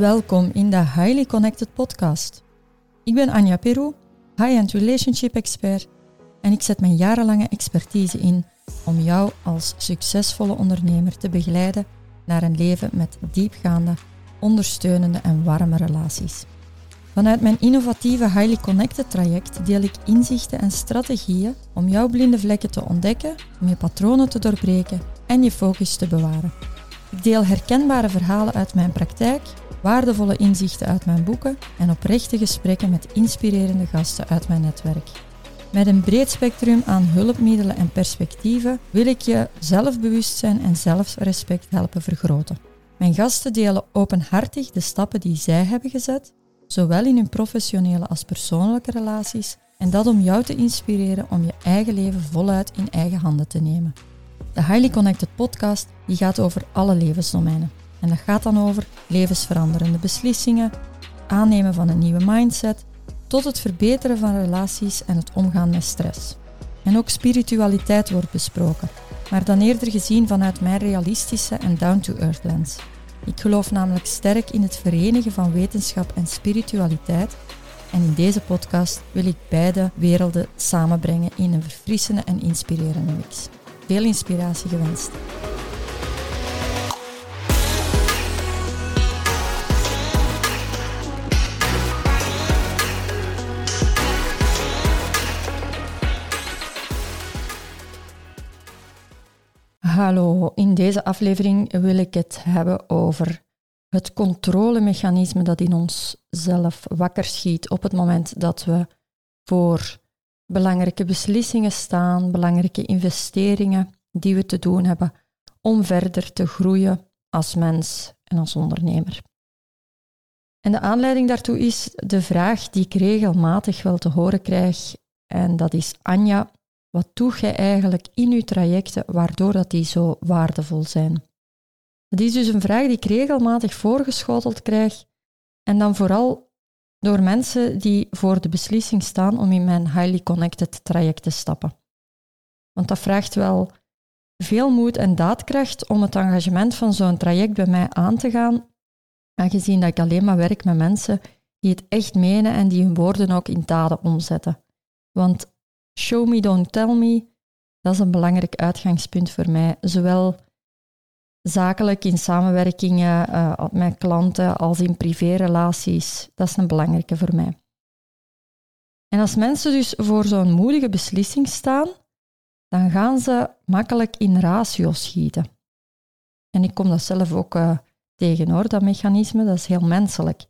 Welkom in de Highly Connected Podcast. Ik ben Anja Peru, high-end relationship expert, en ik zet mijn jarenlange expertise in om jou als succesvolle ondernemer te begeleiden naar een leven met diepgaande, ondersteunende en warme relaties. Vanuit mijn innovatieve Highly Connected traject deel ik inzichten en strategieën om jouw blinde vlekken te ontdekken, om je patronen te doorbreken en je focus te bewaren. Ik deel herkenbare verhalen uit mijn praktijk, waardevolle inzichten uit mijn boeken en oprechte gesprekken met inspirerende gasten uit mijn netwerk. Met een breed spectrum aan hulpmiddelen en perspectieven wil ik je zelfbewustzijn en zelfrespect helpen vergroten. Mijn gasten delen openhartig de stappen die zij hebben gezet, zowel in hun professionele als persoonlijke relaties, en dat om jou te inspireren om je eigen leven voluit in eigen handen te nemen. De Highly Connected podcast die gaat over alle levensdomeinen. En dat gaat dan over levensveranderende beslissingen, aannemen van een nieuwe mindset, tot het verbeteren van relaties en het omgaan met stress. En ook spiritualiteit wordt besproken, maar dan eerder gezien vanuit mijn realistische en down-to-earth lens. Ik geloof namelijk sterk in het verenigen van wetenschap en spiritualiteit en in deze podcast wil ik beide werelden samenbrengen in een verfrissende en inspirerende mix. Veel inspiratie gewenst. Hallo, in deze aflevering wil ik het hebben over het controlemechanisme dat in ons zelf wakker schiet op het moment dat we voor belangrijke beslissingen staan, belangrijke investeringen die we te doen hebben om verder te groeien als mens en als ondernemer. En de aanleiding daartoe is de vraag die ik regelmatig wel te horen krijg, en dat is Anja, wat doe je eigenlijk in je trajecten waardoor dat die zo waardevol zijn? Dat is dus een vraag die ik regelmatig voorgeschoteld krijg en dan vooral door mensen die voor de beslissing staan om in mijn highly connected traject te stappen. Want dat vraagt wel veel moed en daadkracht om het engagement van zo'n traject bij mij aan te gaan, aangezien dat ik alleen maar werk met mensen die het echt menen en die hun woorden ook in daden omzetten. Want Show me, don't tell me. Dat is een belangrijk uitgangspunt voor mij. Zowel zakelijk in samenwerkingen met klanten als in privérelaties. Dat is een belangrijke voor mij. En als mensen dus voor zo'n moedige beslissing staan, dan gaan ze makkelijk in ratio schieten. En ik kom dat zelf ook uh, tegen hoor, dat mechanisme, dat is heel menselijk.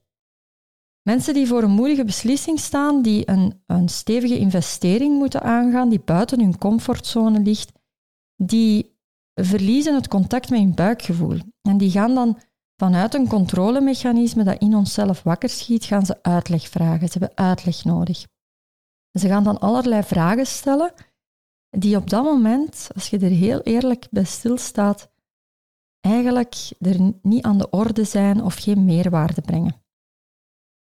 Mensen die voor een moedige beslissing staan, die een, een stevige investering moeten aangaan, die buiten hun comfortzone ligt, die verliezen het contact met hun buikgevoel. En die gaan dan vanuit een controlemechanisme dat in onszelf wakker schiet, gaan ze uitleg vragen. Ze hebben uitleg nodig. Ze gaan dan allerlei vragen stellen die op dat moment, als je er heel eerlijk bij stilstaat, eigenlijk er niet aan de orde zijn of geen meerwaarde brengen.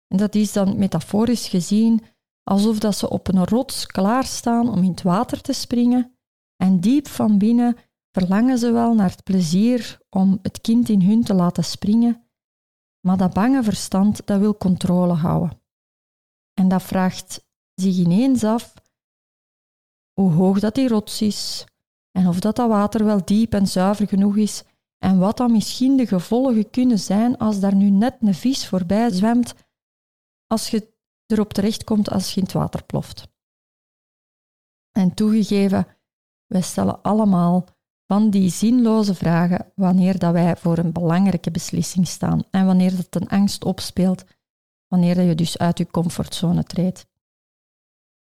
En dat is dan metaforisch gezien alsof dat ze op een rots klaarstaan om in het water te springen en diep van binnen verlangen ze wel naar het plezier om het kind in hun te laten springen, maar dat bange verstand dat wil controle houden. En dat vraagt zich ineens af hoe hoog dat die rots is en of dat, dat water wel diep en zuiver genoeg is en wat dan misschien de gevolgen kunnen zijn als daar nu net een vis voorbij zwemt als je erop terechtkomt als je in het water ploft. En toegegeven, wij stellen allemaal van die zinloze vragen wanneer dat wij voor een belangrijke beslissing staan en wanneer dat een angst opspeelt, wanneer je dus uit je comfortzone treedt.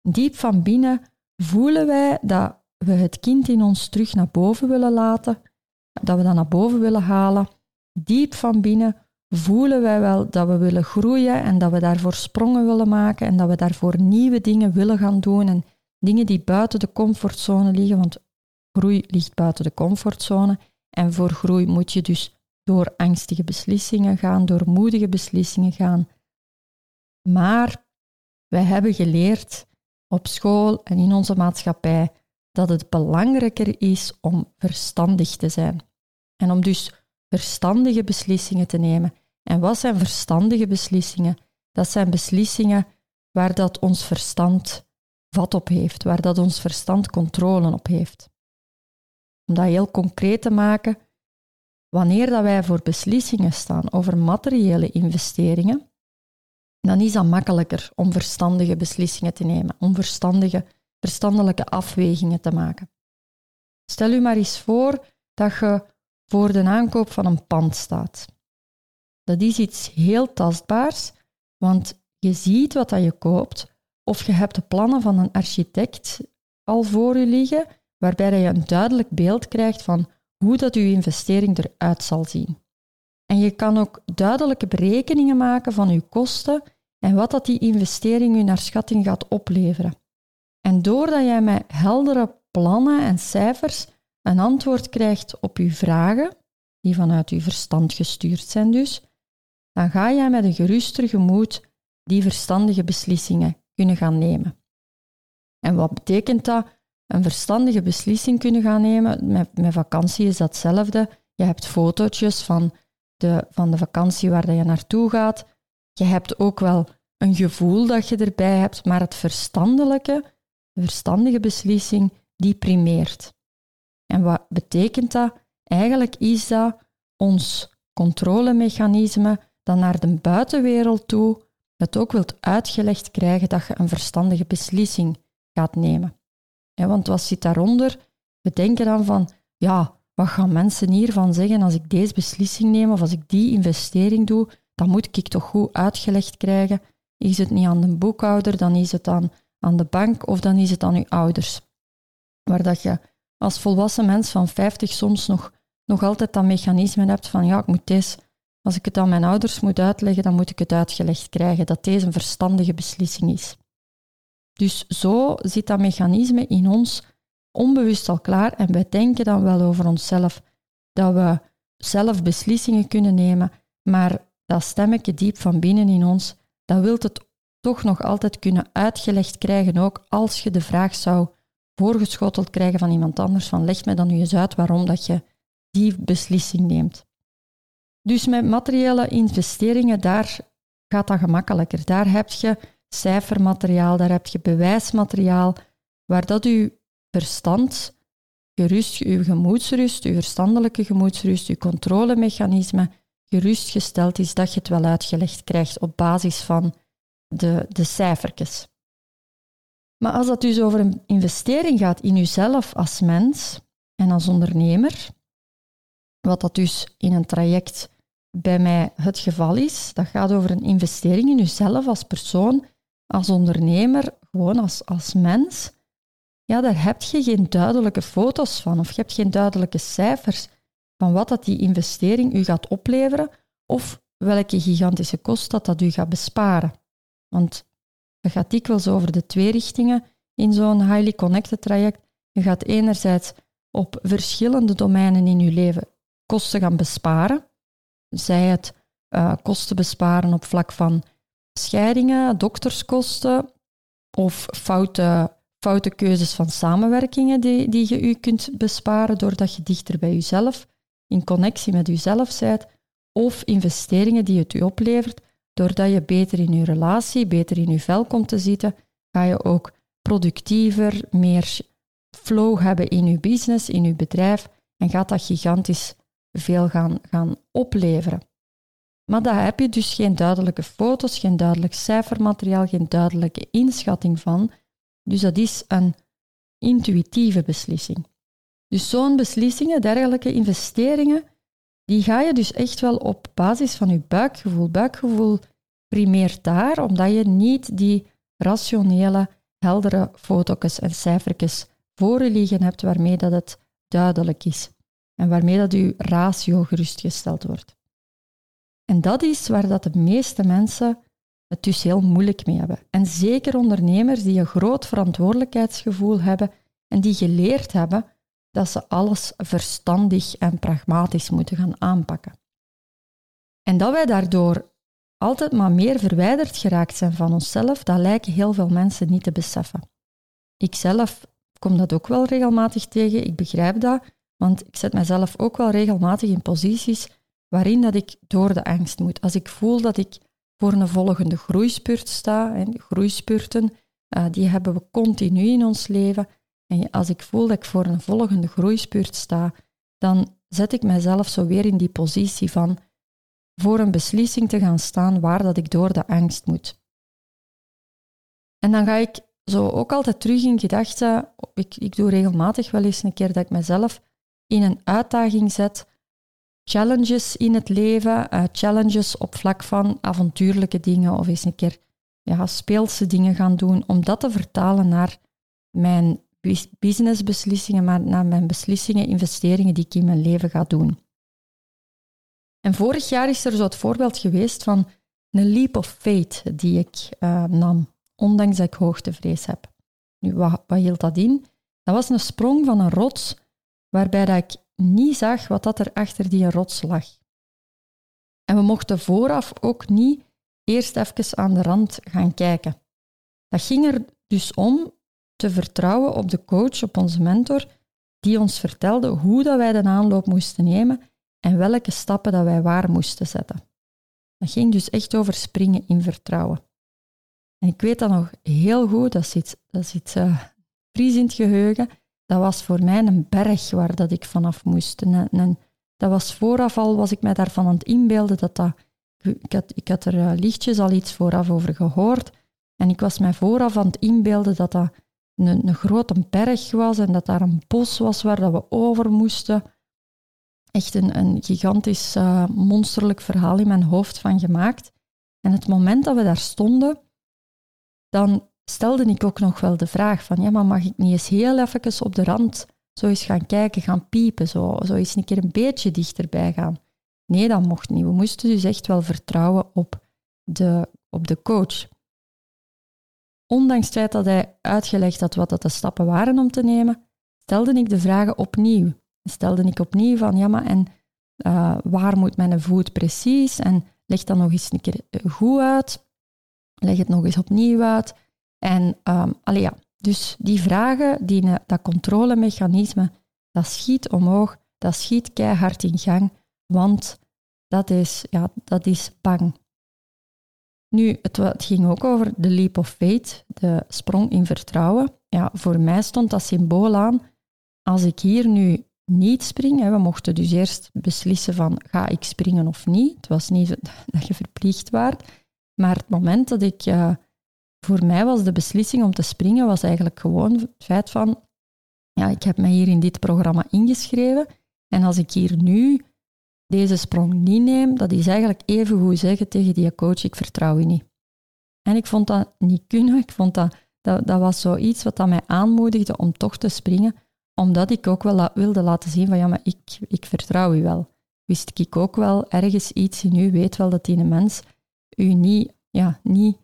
Diep van binnen voelen wij dat we het kind in ons terug naar boven willen laten, dat we dat naar boven willen halen. Diep van binnen voelen wij wel dat we willen groeien en dat we daarvoor sprongen willen maken en dat we daarvoor nieuwe dingen willen gaan doen en dingen die buiten de comfortzone liggen, want groei ligt buiten de comfortzone en voor groei moet je dus door angstige beslissingen gaan, door moedige beslissingen gaan. Maar wij hebben geleerd op school en in onze maatschappij dat het belangrijker is om verstandig te zijn. En om dus verstandige beslissingen te nemen En wat zijn verstandige beslissingen? Dat zijn beslissingen waar dat ons verstand vat op heeft, waar dat ons verstand controle op heeft. Om dat heel concreet te maken, wanneer dat wij voor beslissingen staan over materiële investeringen, dan is dat makkelijker om verstandige beslissingen te nemen, om verstandige, verstandelijke afwegingen te maken. Stel u maar eens voor dat je voor de aankoop van een pand staat. Dat is iets heel tastbaars, want je ziet wat dat je koopt, of je hebt de plannen van een architect al voor je liggen, waarbij je een duidelijk beeld krijgt van hoe dat je investering eruit zal zien. En je kan ook duidelijke berekeningen maken van je kosten en wat dat die investering je naar schatting gaat opleveren. En doordat jij met heldere plannen en cijfers een antwoord krijgt op je vragen, die vanuit je verstand gestuurd zijn dus, dan ga jij met een geruster gemoed die verstandige beslissingen kunnen gaan nemen. En wat betekent dat? Een verstandige beslissing kunnen gaan nemen. Met, vakantie is datzelfde. Je hebt fotootjes van de, van de vakantie waar je naartoe gaat. Je hebt ook wel een gevoel dat je erbij hebt, maar het verstandelijke, de verstandige beslissing, die primeert. En wat betekent dat? Eigenlijk is dat ons controlemechanisme dat naar de buitenwereld toe het ook wilt uitgelegd krijgen dat je een verstandige beslissing gaat nemen. want wat zit daaronder? We denken dan van, ja, wat gaan mensen hiervan zeggen als ik deze beslissing neem of als ik die investering doe, dan moet ik toch goed uitgelegd krijgen. Is het niet aan de boekhouder, dan is het aan, aan de bank of dan is het aan uw ouders. Waar dat je als volwassen mens van 50 soms nog, nog altijd dat mechanisme hebt van ja, ik moet deze als ik het aan mijn ouders moet uitleggen, dan moet ik het uitgelegd krijgen dat deze een verstandige beslissing is. Dus zo zit dat mechanisme in ons onbewust al klaar en wij denken dan wel over onszelf dat we zelf beslissingen kunnen nemen, maar dat stemmetje diep van binnen in ons, dat wil het toch nog altijd kunnen uitgelegd krijgen, ook als je de vraag zou voorgeschoteld krijgen van iemand anders van leg me dan nu eens uit waarom dat je die beslissing neemt. Dus met materiële investeringen, daar gaat dat gemakkelijker. Daar heb je cijfermateriaal, daar heb je bewijsmateriaal, waar dat je verstand gerust, je gemoedsrust, je verstandelijke gemoedsrust, je controlemechanisme gerustgesteld is dat je het wel uitgelegd krijgt op basis van de, de cijfertjes. Maar als dat dus over een investering gaat in jezelf als mens en als ondernemer, wat dat dus in een traject bij mij het geval is. Dat gaat over een investering in jezelf als persoon, als ondernemer, gewoon als, als mens. Ja, daar heb je geen duidelijke foto's van of je hebt geen duidelijke cijfers van wat dat die investering u gaat opleveren of welke gigantische kost dat, dat u gaat besparen. Want het gaat dikwijls over de twee richtingen in zo'n highly connected traject. Je gaat enerzijds op verschillende domeinen in je leven kosten gaan besparen, zij het uh, kosten besparen op vlak van scheidingen, dokterskosten of foute, foute keuzes van samenwerkingen die, die je u kunt besparen doordat je dichter bij jezelf, in connectie met jezelf bent, of investeringen die het u oplevert doordat je beter in je relatie, beter in je vel komt te zitten, ga je ook productiever, meer flow hebben in je business, in je bedrijf en gaat dat gigantisch veel gaan, gaan opleveren. Maar daar heb je dus geen duidelijke foto's, geen duidelijk cijfermateriaal, geen duidelijke inschatting van. Dus dat is een intuïtieve beslissing. Dus zo'n beslissingen, dergelijke investeringen, die ga je dus echt wel op basis van je buikgevoel. Buikgevoel primeert daar, omdat je niet die rationele, heldere foto's en cijfertjes voor je liggen hebt waarmee dat het duidelijk is en waarmee dat uw ratio gerustgesteld wordt. En dat is waar dat de meeste mensen het dus heel moeilijk mee hebben. En zeker ondernemers die een groot verantwoordelijkheidsgevoel hebben en die geleerd hebben dat ze alles verstandig en pragmatisch moeten gaan aanpakken. En dat wij daardoor altijd maar meer verwijderd geraakt zijn van onszelf, dat lijken heel veel mensen niet te beseffen. Ikzelf kom dat ook wel regelmatig tegen, ik begrijp dat, want ik zet mezelf ook wel regelmatig in posities waarin dat ik door de angst moet. Als ik voel dat ik voor een volgende groeispurt sta, en groeispurten, uh, die hebben we continu in ons leven. En als ik voel dat ik voor een volgende groeispurt sta, dan zet ik mijzelf zo weer in die positie van voor een beslissing te gaan staan waar dat ik door de angst moet. En dan ga ik zo ook altijd terug in gedachten. Ik, ik doe regelmatig wel eens een keer dat ik mezelf in een uitdaging zet. Challenges in het leven, uh, challenges op vlak van avontuurlijke dingen of eens een keer ja, speelse dingen gaan doen, om dat te vertalen naar mijn businessbeslissingen, maar naar mijn beslissingen, investeringen die ik in mijn leven ga doen. En vorig jaar is er zo het voorbeeld geweest van een leap of faith die ik uh, nam ondanks dat ik hoogtevrees heb. Nu, wat, wat hield dat in? Dat was een sprong van een rots, waarbij dat ik niet zag wat dat er achter die rots lag. En we mochten vooraf ook niet eerst even aan de rand gaan kijken. Dat ging er dus om te vertrouwen op de coach, op onze mentor, die ons vertelde hoe dat wij de aanloop moesten nemen en welke stappen dat wij waar moesten zetten. Dat ging dus echt over springen in vertrouwen. En ik weet dat nog heel goed, dat zit, dat zit uh, in het geheugen. Dat was voor mij een berg waar dat ik vanaf moest. En, dat was vooraf al, was ik mij daarvan aan het inbeelden, dat dat... Ik had, ik had er uh, lichtjes al iets vooraf over gehoord. En ik was mij vooraf aan het inbeelden dat dat een, een grote berg was en dat daar een bos was waar dat we over moesten. Echt een, een gigantisch uh, monsterlijk verhaal in mijn hoofd van gemaakt. En het moment dat we daar stonden, dan stelde ik ook nog wel de vraag van, ja, maar mag ik niet eens heel even op de rand zo eens gaan kijken, gaan piepen, zo, zo eens een keer een beetje dichterbij gaan? Nee, dat mocht niet. We moesten dus echt wel vertrouwen op de, op de coach. Ondanks het feit dat hij uitgelegd had wat dat de stappen waren om te nemen, stelde ik de vragen opnieuw. Stelde ik opnieuw van, ja, maar en uh, waar moet mijn voet precies? En leg dat nog eens een keer goed uit. Leg het nog eens opnieuw uit. En um, ja, dus die vragen, die, dat controlemechanisme, dat schiet omhoog, dat schiet keihard in gang, want dat is, ja, dat is bang. Nu, het, ging ook over de leap of faith, de sprong in vertrouwen. Ja, voor mij stond dat symbool aan. Als ik hier nu niet spring, we mochten dus eerst beslissen van ga ik springen of niet. Het was niet dat je verplicht waart. Maar het moment dat ik, uh, voor mij was de beslissing om te springen, was eigenlijk gewoon het feit van, ja, ik heb mij hier in dit programma ingeschreven en als ik hier nu deze sprong niet neem, dat is eigenlijk even goed zeggen tegen die coach, ik vertrouw je niet. En ik vond dat niet kunnen, ik vond dat, dat, dat was zoiets wat dat mij aanmoedigde om toch te springen, omdat ik ook wel wilde laten zien van, ja, maar ik, ik vertrouw u wel. Wist ik ook wel, ergens iets in u weet wel dat die een mens u niet, ja, niet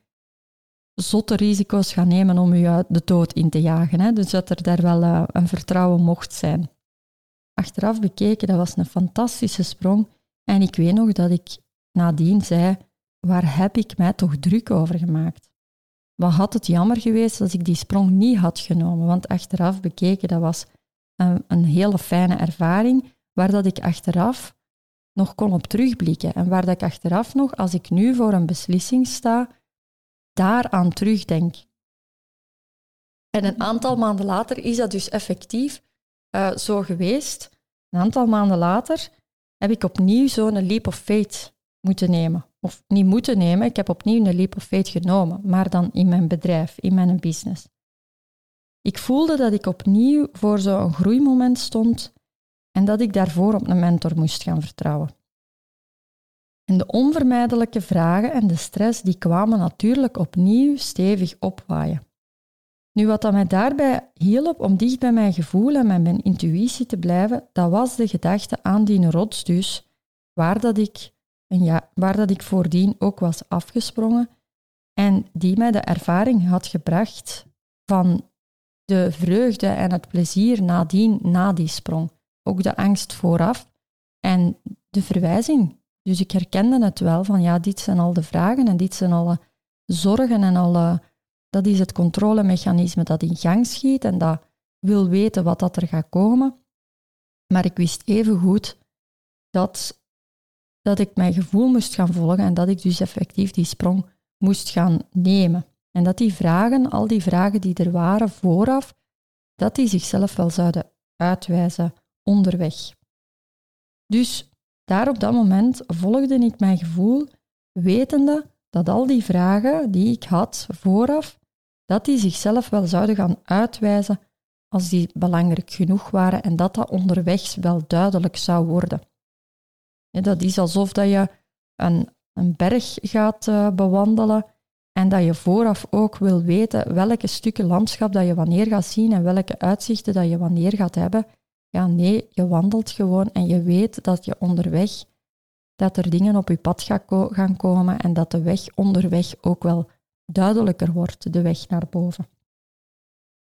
zotte risico's gaan nemen om u de dood in te jagen. Hè? Dus dat er daar wel uh, een vertrouwen mocht zijn. Achteraf bekeken, dat was een fantastische sprong. En ik weet nog dat ik nadien zei, waar heb ik mij toch druk over gemaakt? Wat had het jammer geweest als ik die sprong niet had genomen? Want achteraf bekeken, dat was een, een hele fijne ervaring, waar dat ik achteraf nog kon op terugblikken en waar dat ik achteraf nog, als ik nu voor een beslissing sta, daaraan terugdenk. En een aantal maanden later is dat dus effectief uh, zo geweest. Een aantal maanden later heb ik opnieuw zo'n leap of faith moeten nemen. Of niet moeten nemen, ik heb opnieuw een leap of faith genomen, maar dan in mijn bedrijf, in mijn business. Ik voelde dat ik opnieuw voor zo'n groeimoment stond en dat ik daarvoor op een mentor moest gaan vertrouwen. En de onvermijdelijke vragen en de stress die kwamen natuurlijk opnieuw stevig opwaaien. Nu, wat dat mij daarbij hielp om dicht bij mijn gevoel en mijn intuïtie te blijven, dat was de gedachte aan die rots dus, waar dat ik, ja, waar dat ik voordien ook was afgesprongen en die mij de ervaring had gebracht van de vreugde en het plezier nadien, na die sprong ook de angst vooraf en de verwijzing. Dus ik herkende het wel van ja, dit zijn al de vragen en dit zijn alle zorgen en alle, dat is het controlemechanisme dat in gang schiet en dat wil weten wat dat er gaat komen. Maar ik wist even goed dat dat ik mijn gevoel moest gaan volgen en dat ik dus effectief die sprong moest gaan nemen. En dat die vragen, al die vragen die er waren vooraf, dat die zichzelf wel zouden uitwijzen onderweg. Dus daar op dat moment volgde ik mijn gevoel, wetende dat al die vragen die ik had vooraf, dat die zichzelf wel zouden gaan uitwijzen als die belangrijk genoeg waren en dat dat onderweg wel duidelijk zou worden. dat is alsof dat je een, een berg gaat uh, bewandelen en dat je vooraf ook wil weten welke stukken landschap dat je wanneer gaat zien en welke uitzichten dat je wanneer gaat hebben. Ja, nee, je wandelt gewoon en je weet dat je onderweg, dat er dingen op je pad gaan komen en dat de weg onderweg ook wel duidelijker wordt, de weg naar boven.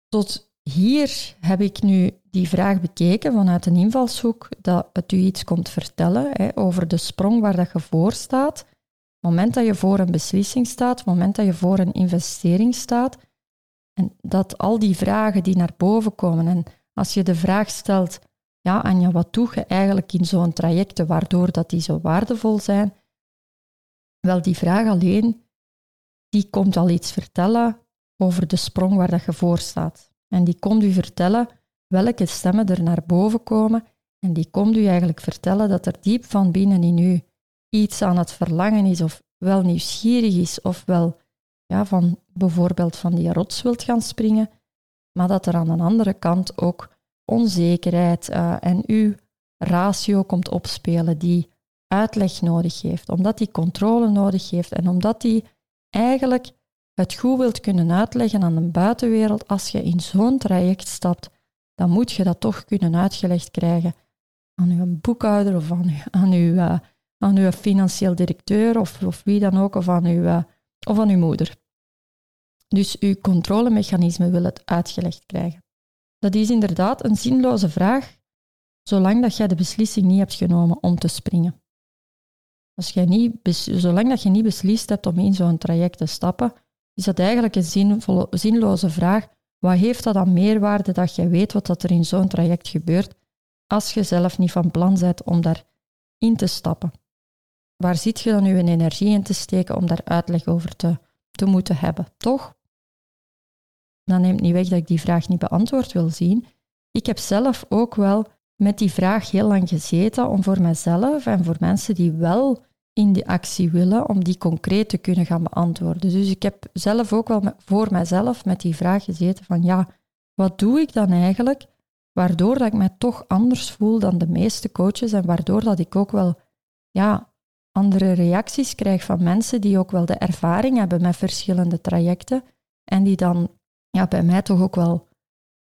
Tot hier heb ik nu die vraag bekeken vanuit een invalshoek dat het u iets komt vertellen hè, over de sprong waar dat je voor staat het moment dat je voor een beslissing staat, het moment dat je voor een investering staat, en dat al die vragen die naar boven komen, en als je de vraag stelt, ja Anja, wat doe je eigenlijk in zo'n trajecten waardoor dat die zo waardevol zijn? Wel, die vraag alleen, die komt al iets vertellen over de sprong waar dat je voor staat. En die komt u vertellen welke stemmen er naar boven komen en die komt u eigenlijk vertellen dat er diep van binnen in u iets aan het verlangen is, of wel nieuwsgierig is, of wel ja, van bijvoorbeeld van die rots wilt gaan springen, maar dat er aan de andere kant ook onzekerheid uh, en uw ratio komt opspelen die uitleg nodig heeft, omdat die controle nodig heeft en omdat die eigenlijk het goed wilt kunnen uitleggen aan de buitenwereld. Als je in zo'n traject stapt, dan moet je dat toch kunnen uitgelegd krijgen aan uw boekhouder of aan, aan uw uh, aan uw financieel directeur of, of wie dan ook, of aan, uw, uh, of aan uw moeder. Dus uw controlemechanisme wil het uitgelegd krijgen. Dat is inderdaad een zinloze vraag, zolang dat jij de beslissing niet hebt genomen om te springen. Als jij niet, zolang dat je niet beslist hebt om in zo'n traject te stappen, is dat eigenlijk een zinvolle, zinloze vraag. Wat heeft dat dan meerwaarde dat je weet wat er in zo'n traject gebeurt, als je zelf niet van plan bent om daarin te stappen? waar zit je dan je energie in te steken om daar uitleg over te, te moeten hebben, toch? Dat neemt niet weg dat ik die vraag niet beantwoord wil zien. Ik heb zelf ook wel met die vraag heel lang gezeten om voor mezelf en voor mensen die wel in die actie willen, om die concreet te kunnen gaan beantwoorden. Dus ik heb zelf ook wel voor mezelf met die vraag gezeten van ja, wat doe ik dan eigenlijk waardoor dat ik mij toch anders voel dan de meeste coaches en waardoor dat ik ook wel ja, andere reacties krijg van mensen die ook wel de ervaring hebben met verschillende trajecten en die dan ja, bij mij toch ook wel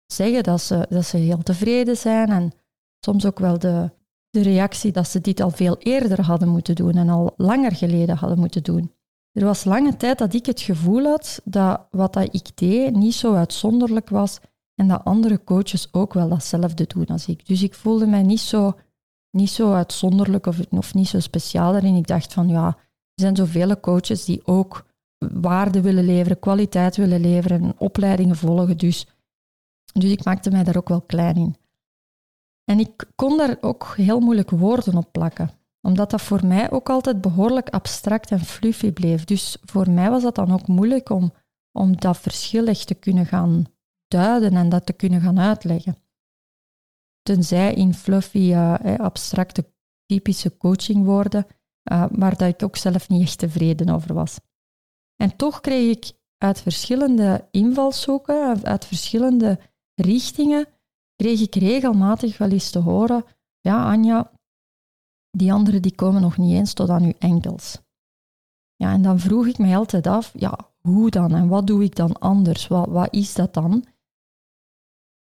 zeggen dat ze, dat ze heel tevreden zijn en soms ook wel de, de reactie dat ze dit al veel eerder hadden moeten doen en al langer geleden hadden moeten doen. Er was lange tijd dat ik het gevoel had dat wat dat ik deed niet zo uitzonderlijk was en dat andere coaches ook wel datzelfde doen als ik. Dus ik voelde mij niet zo niet zo uitzonderlijk of, of niet zo speciaal daarin. Ik dacht van ja, er zijn zoveel coaches die ook waarde willen leveren, kwaliteit willen leveren, opleidingen volgen. Dus, dus ik maakte mij daar ook wel klein in. En ik kon daar ook heel moeilijk woorden op plakken, omdat dat voor mij ook altijd behoorlijk abstract en fluffy bleef. Dus voor mij was dat dan ook moeilijk om, om dat verschil echt te kunnen gaan duiden en dat te kunnen gaan uitleggen tenzij in fluffy, uh, abstracte, typische coachingwoorden, uh, waar dat ik ook zelf niet echt tevreden over was. En toch kreeg ik uit verschillende invalshoeken, uit verschillende richtingen, kreeg ik regelmatig wel eens te horen, ja Anja, die anderen die komen nog niet eens tot aan uw enkels. Ja, en dan vroeg ik mij altijd af, ja, hoe dan en wat doe ik dan anders? Wat, wat is dat dan?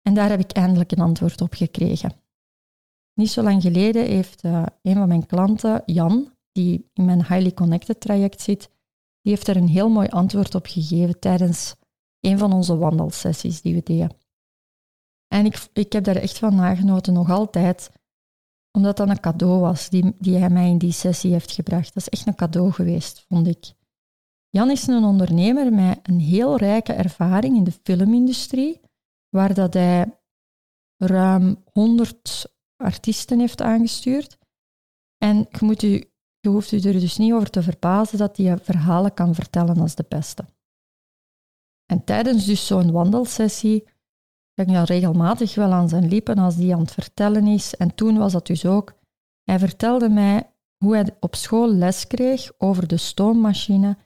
En daar heb ik eindelijk een antwoord op gekregen. Niet zo lang geleden heeft uh, een van mijn klanten, Jan, die in mijn Highly Connected traject zit, die heeft er een heel mooi antwoord op gegeven tijdens een van onze wandelsessies die we deden. En ik, ik heb daar echt van nagenoten, nog altijd, omdat dat een cadeau was die, die hij mij in die sessie heeft gebracht. Dat is echt een cadeau geweest, vond ik. Jan is een ondernemer met een heel rijke ervaring in de filmindustrie waar dat hij ruim 100 artiesten heeft aangestuurd. En je moet je je hoeft je er dus niet over te verbazen dat hij verhalen kan vertellen als de beste. En tijdens dus zo'n wandelsessie ik je regelmatig wel aan zijn lippen als die aan het vertellen is. En toen was dat dus ook. Hij vertelde mij hoe hij op school les kreeg over de stoommachine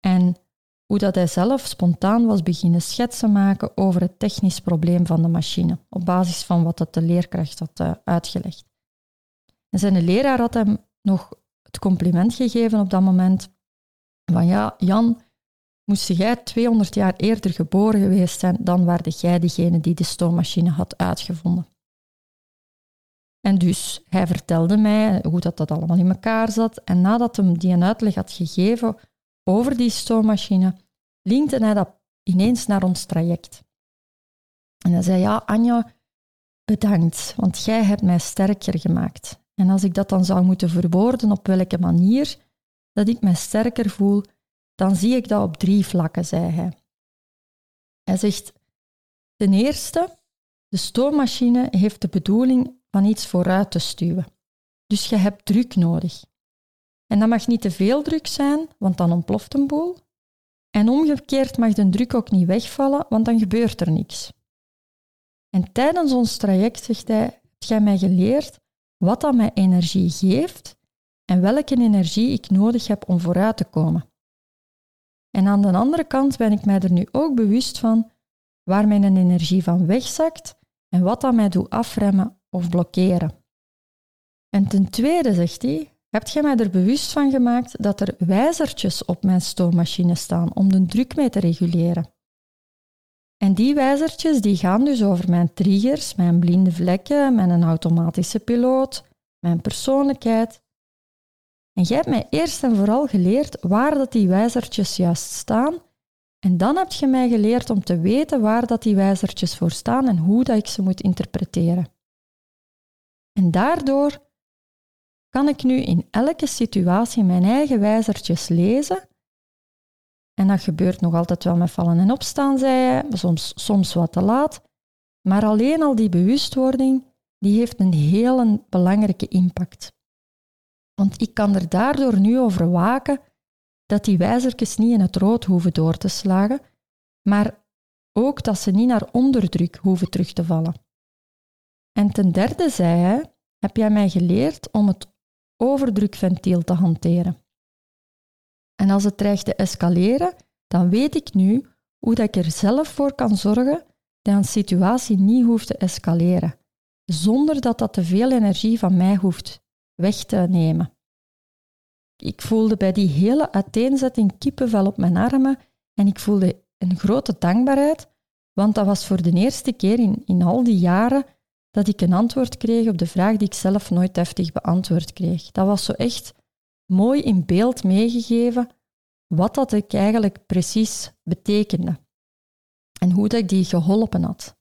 en hoe dat hij zelf spontaan was beginnen schetsen maken over het technisch probleem van de machine, op basis van wat de leerkracht had uh, uitgelegd. En zijn leraar had hem nog het compliment gegeven op dat moment van ja, Jan, moest jij 200 jaar eerder geboren geweest zijn, dan waarde jij degene die de stoommachine had uitgevonden. En dus hij vertelde mij hoe dat, dat allemaal in elkaar zat. En nadat hem die een uitleg had gegeven over die stoommachine, linkte hij dat ineens naar ons traject. En hij zei, ja, Anja, bedankt, want jij hebt mij sterker gemaakt. En als ik dat dan zou moeten verwoorden op welke manier dat ik mij sterker voel, dan zie ik dat op drie vlakken, zei hij. Hij zegt, ten eerste, de stoommachine heeft de bedoeling van iets vooruit te stuwen. Dus je hebt druk nodig. En dat mag niet te veel druk zijn, want dan ontploft een boel. En omgekeerd mag de druk ook niet wegvallen, want dan gebeurt er niks. En tijdens ons traject, zegt hij, heb jij mij geleerd wat dat mij energie geeft en welke energie ik nodig heb om vooruit te komen. En aan de andere kant ben ik mij er nu ook bewust van waar mijn energie van wegzakt en wat dat mij doet afremmen of blokkeren. En ten tweede, zegt hij, heb jij mij er bewust van gemaakt dat er wijzertjes op mijn stoommachine staan om de druk mee te reguleren. En die wijzertjes die gaan dus over mijn triggers, mijn blinde vlekken, mijn automatische piloot, mijn persoonlijkheid en jij hebt mij eerst en vooral geleerd waar dat die wijzertjes juist staan. En dan heb je mij geleerd om te weten waar dat die wijzertjes voor staan en hoe dat ik ze moet interpreteren. En daardoor kan ik nu in elke situatie mijn eigen wijzertjes lezen. En dat gebeurt nog altijd wel met vallen en opstaan, zei hij, soms, soms wat te laat. Maar alleen al die bewustwording, die heeft een heel belangrijke impact. Want ik kan er daardoor nu over waken dat die wijzertjes niet in het rood hoeven door te slagen, maar ook dat ze niet naar onderdruk hoeven terug te vallen. En ten derde zei hij, heb jij mij geleerd om het overdrukventiel te hanteren. En als het dreigt te escaleren, dan weet ik nu hoe dat ik er zelf voor kan zorgen dat een situatie niet hoeft te escaleren, zonder dat dat te veel energie van mij hoeft weg te nemen. Ik voelde bij die hele uiteenzetting kippenvel op mijn armen en ik voelde een grote dankbaarheid, want dat was voor de eerste keer in, in al die jaren dat ik een antwoord kreeg op de vraag die ik zelf nooit heftig beantwoord kreeg. Dat was zo echt mooi in beeld meegegeven wat dat ik eigenlijk precies betekende en hoe dat ik die geholpen had.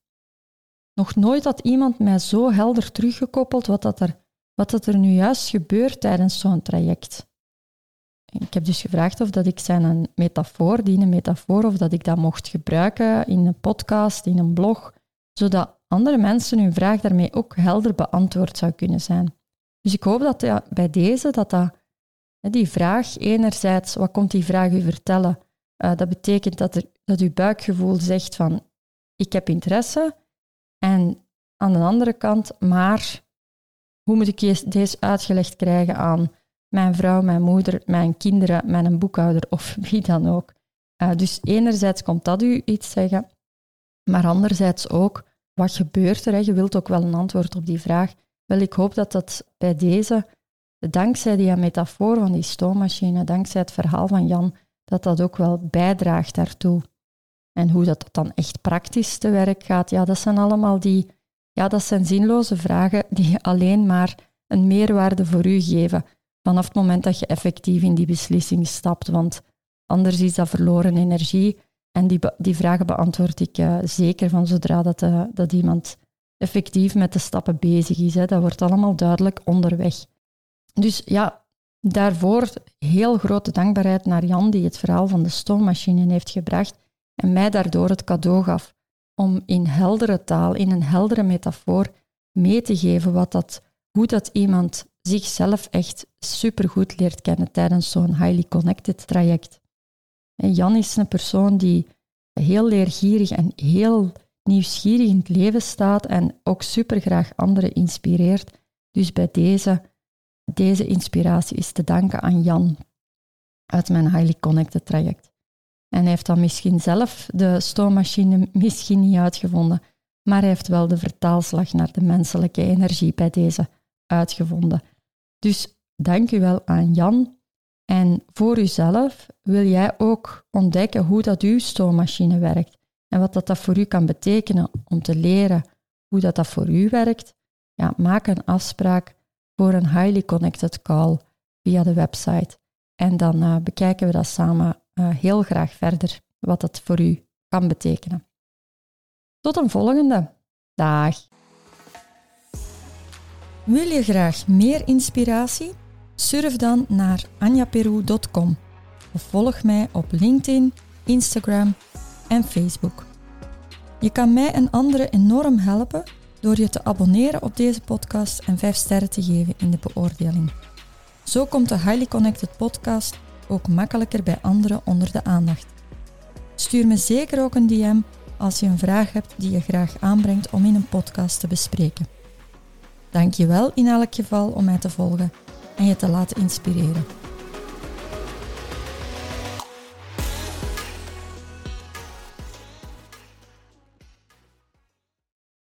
Nog nooit had iemand mij zo helder teruggekoppeld wat dat er wat er nu juist gebeurt tijdens zo'n traject. Ik heb dus gevraagd of dat ik zijn een metafoor, die een metafoor, of dat ik dat mocht gebruiken in een podcast, in een blog, zodat andere mensen hun vraag daarmee ook helder beantwoord zou kunnen zijn. Dus ik hoop dat bij deze, dat, dat die vraag, enerzijds, wat komt die vraag u vertellen? Uh, dat betekent dat, er, dat uw buikgevoel zegt van, ik heb interesse. En aan de andere kant, maar hoe moet ik deze uitgelegd krijgen aan mijn vrouw, mijn moeder, mijn kinderen, mijn boekhouder of wie dan ook? Uh, dus enerzijds komt dat u iets zeggen, maar anderzijds ook, wat gebeurt er? Je wilt ook wel een antwoord op die vraag. Wel, ik hoop dat dat bij deze, dankzij die metafoor van die stoommachine, dankzij het verhaal van Jan, dat dat ook wel bijdraagt daartoe. En hoe dat dan echt praktisch te werk gaat, ja, dat zijn allemaal die ja, dat zijn zinloze vragen die alleen maar een meerwaarde voor u geven vanaf het moment dat je effectief in die beslissing stapt. Want anders is dat verloren energie. En die, die vragen beantwoord ik uh, zeker van zodra dat, uh, dat iemand effectief met de stappen bezig is. Hè. Dat wordt allemaal duidelijk onderweg. Dus ja, daarvoor heel grote dankbaarheid naar Jan, die het verhaal van de stoommachine heeft gebracht en mij daardoor het cadeau gaf om in heldere taal, in een heldere metafoor mee te geven wat dat, hoe dat iemand zichzelf echt supergoed leert kennen tijdens zo'n highly connected traject. En Jan is een persoon die heel leergierig en heel nieuwsgierig in het leven staat en ook supergraag anderen inspireert. Dus bij deze, deze inspiratie is te danken aan Jan uit mijn highly connected traject. En heeft dan misschien zelf de stoommachine misschien niet uitgevonden, maar hij heeft wel de vertaalslag naar de menselijke energie bij deze uitgevonden. Dus dank u wel aan Jan. En voor uzelf wil jij ook ontdekken hoe dat uw stoommachine werkt en wat dat, dat voor u kan betekenen om te leren hoe dat, dat voor u werkt. Ja, maak een afspraak voor een highly connected call via de website. En dan uh, bekijken we dat samen uh, heel graag verder, wat dat voor u kan betekenen. Tot een volgende. Dag. Wil je graag meer inspiratie? Surf dan naar anjaperu.com of volg mij op LinkedIn, Instagram en Facebook. Je kan mij en anderen enorm helpen door je te abonneren op deze podcast en 5 sterren te geven in de beoordeling. Zo komt de Highly Connected podcast ook makkelijker bij anderen onder de aandacht. Stuur me zeker ook een DM als je een vraag hebt die je graag aanbrengt om in een podcast te bespreken. Dank je wel in elk geval om mij te volgen en je te laten inspireren.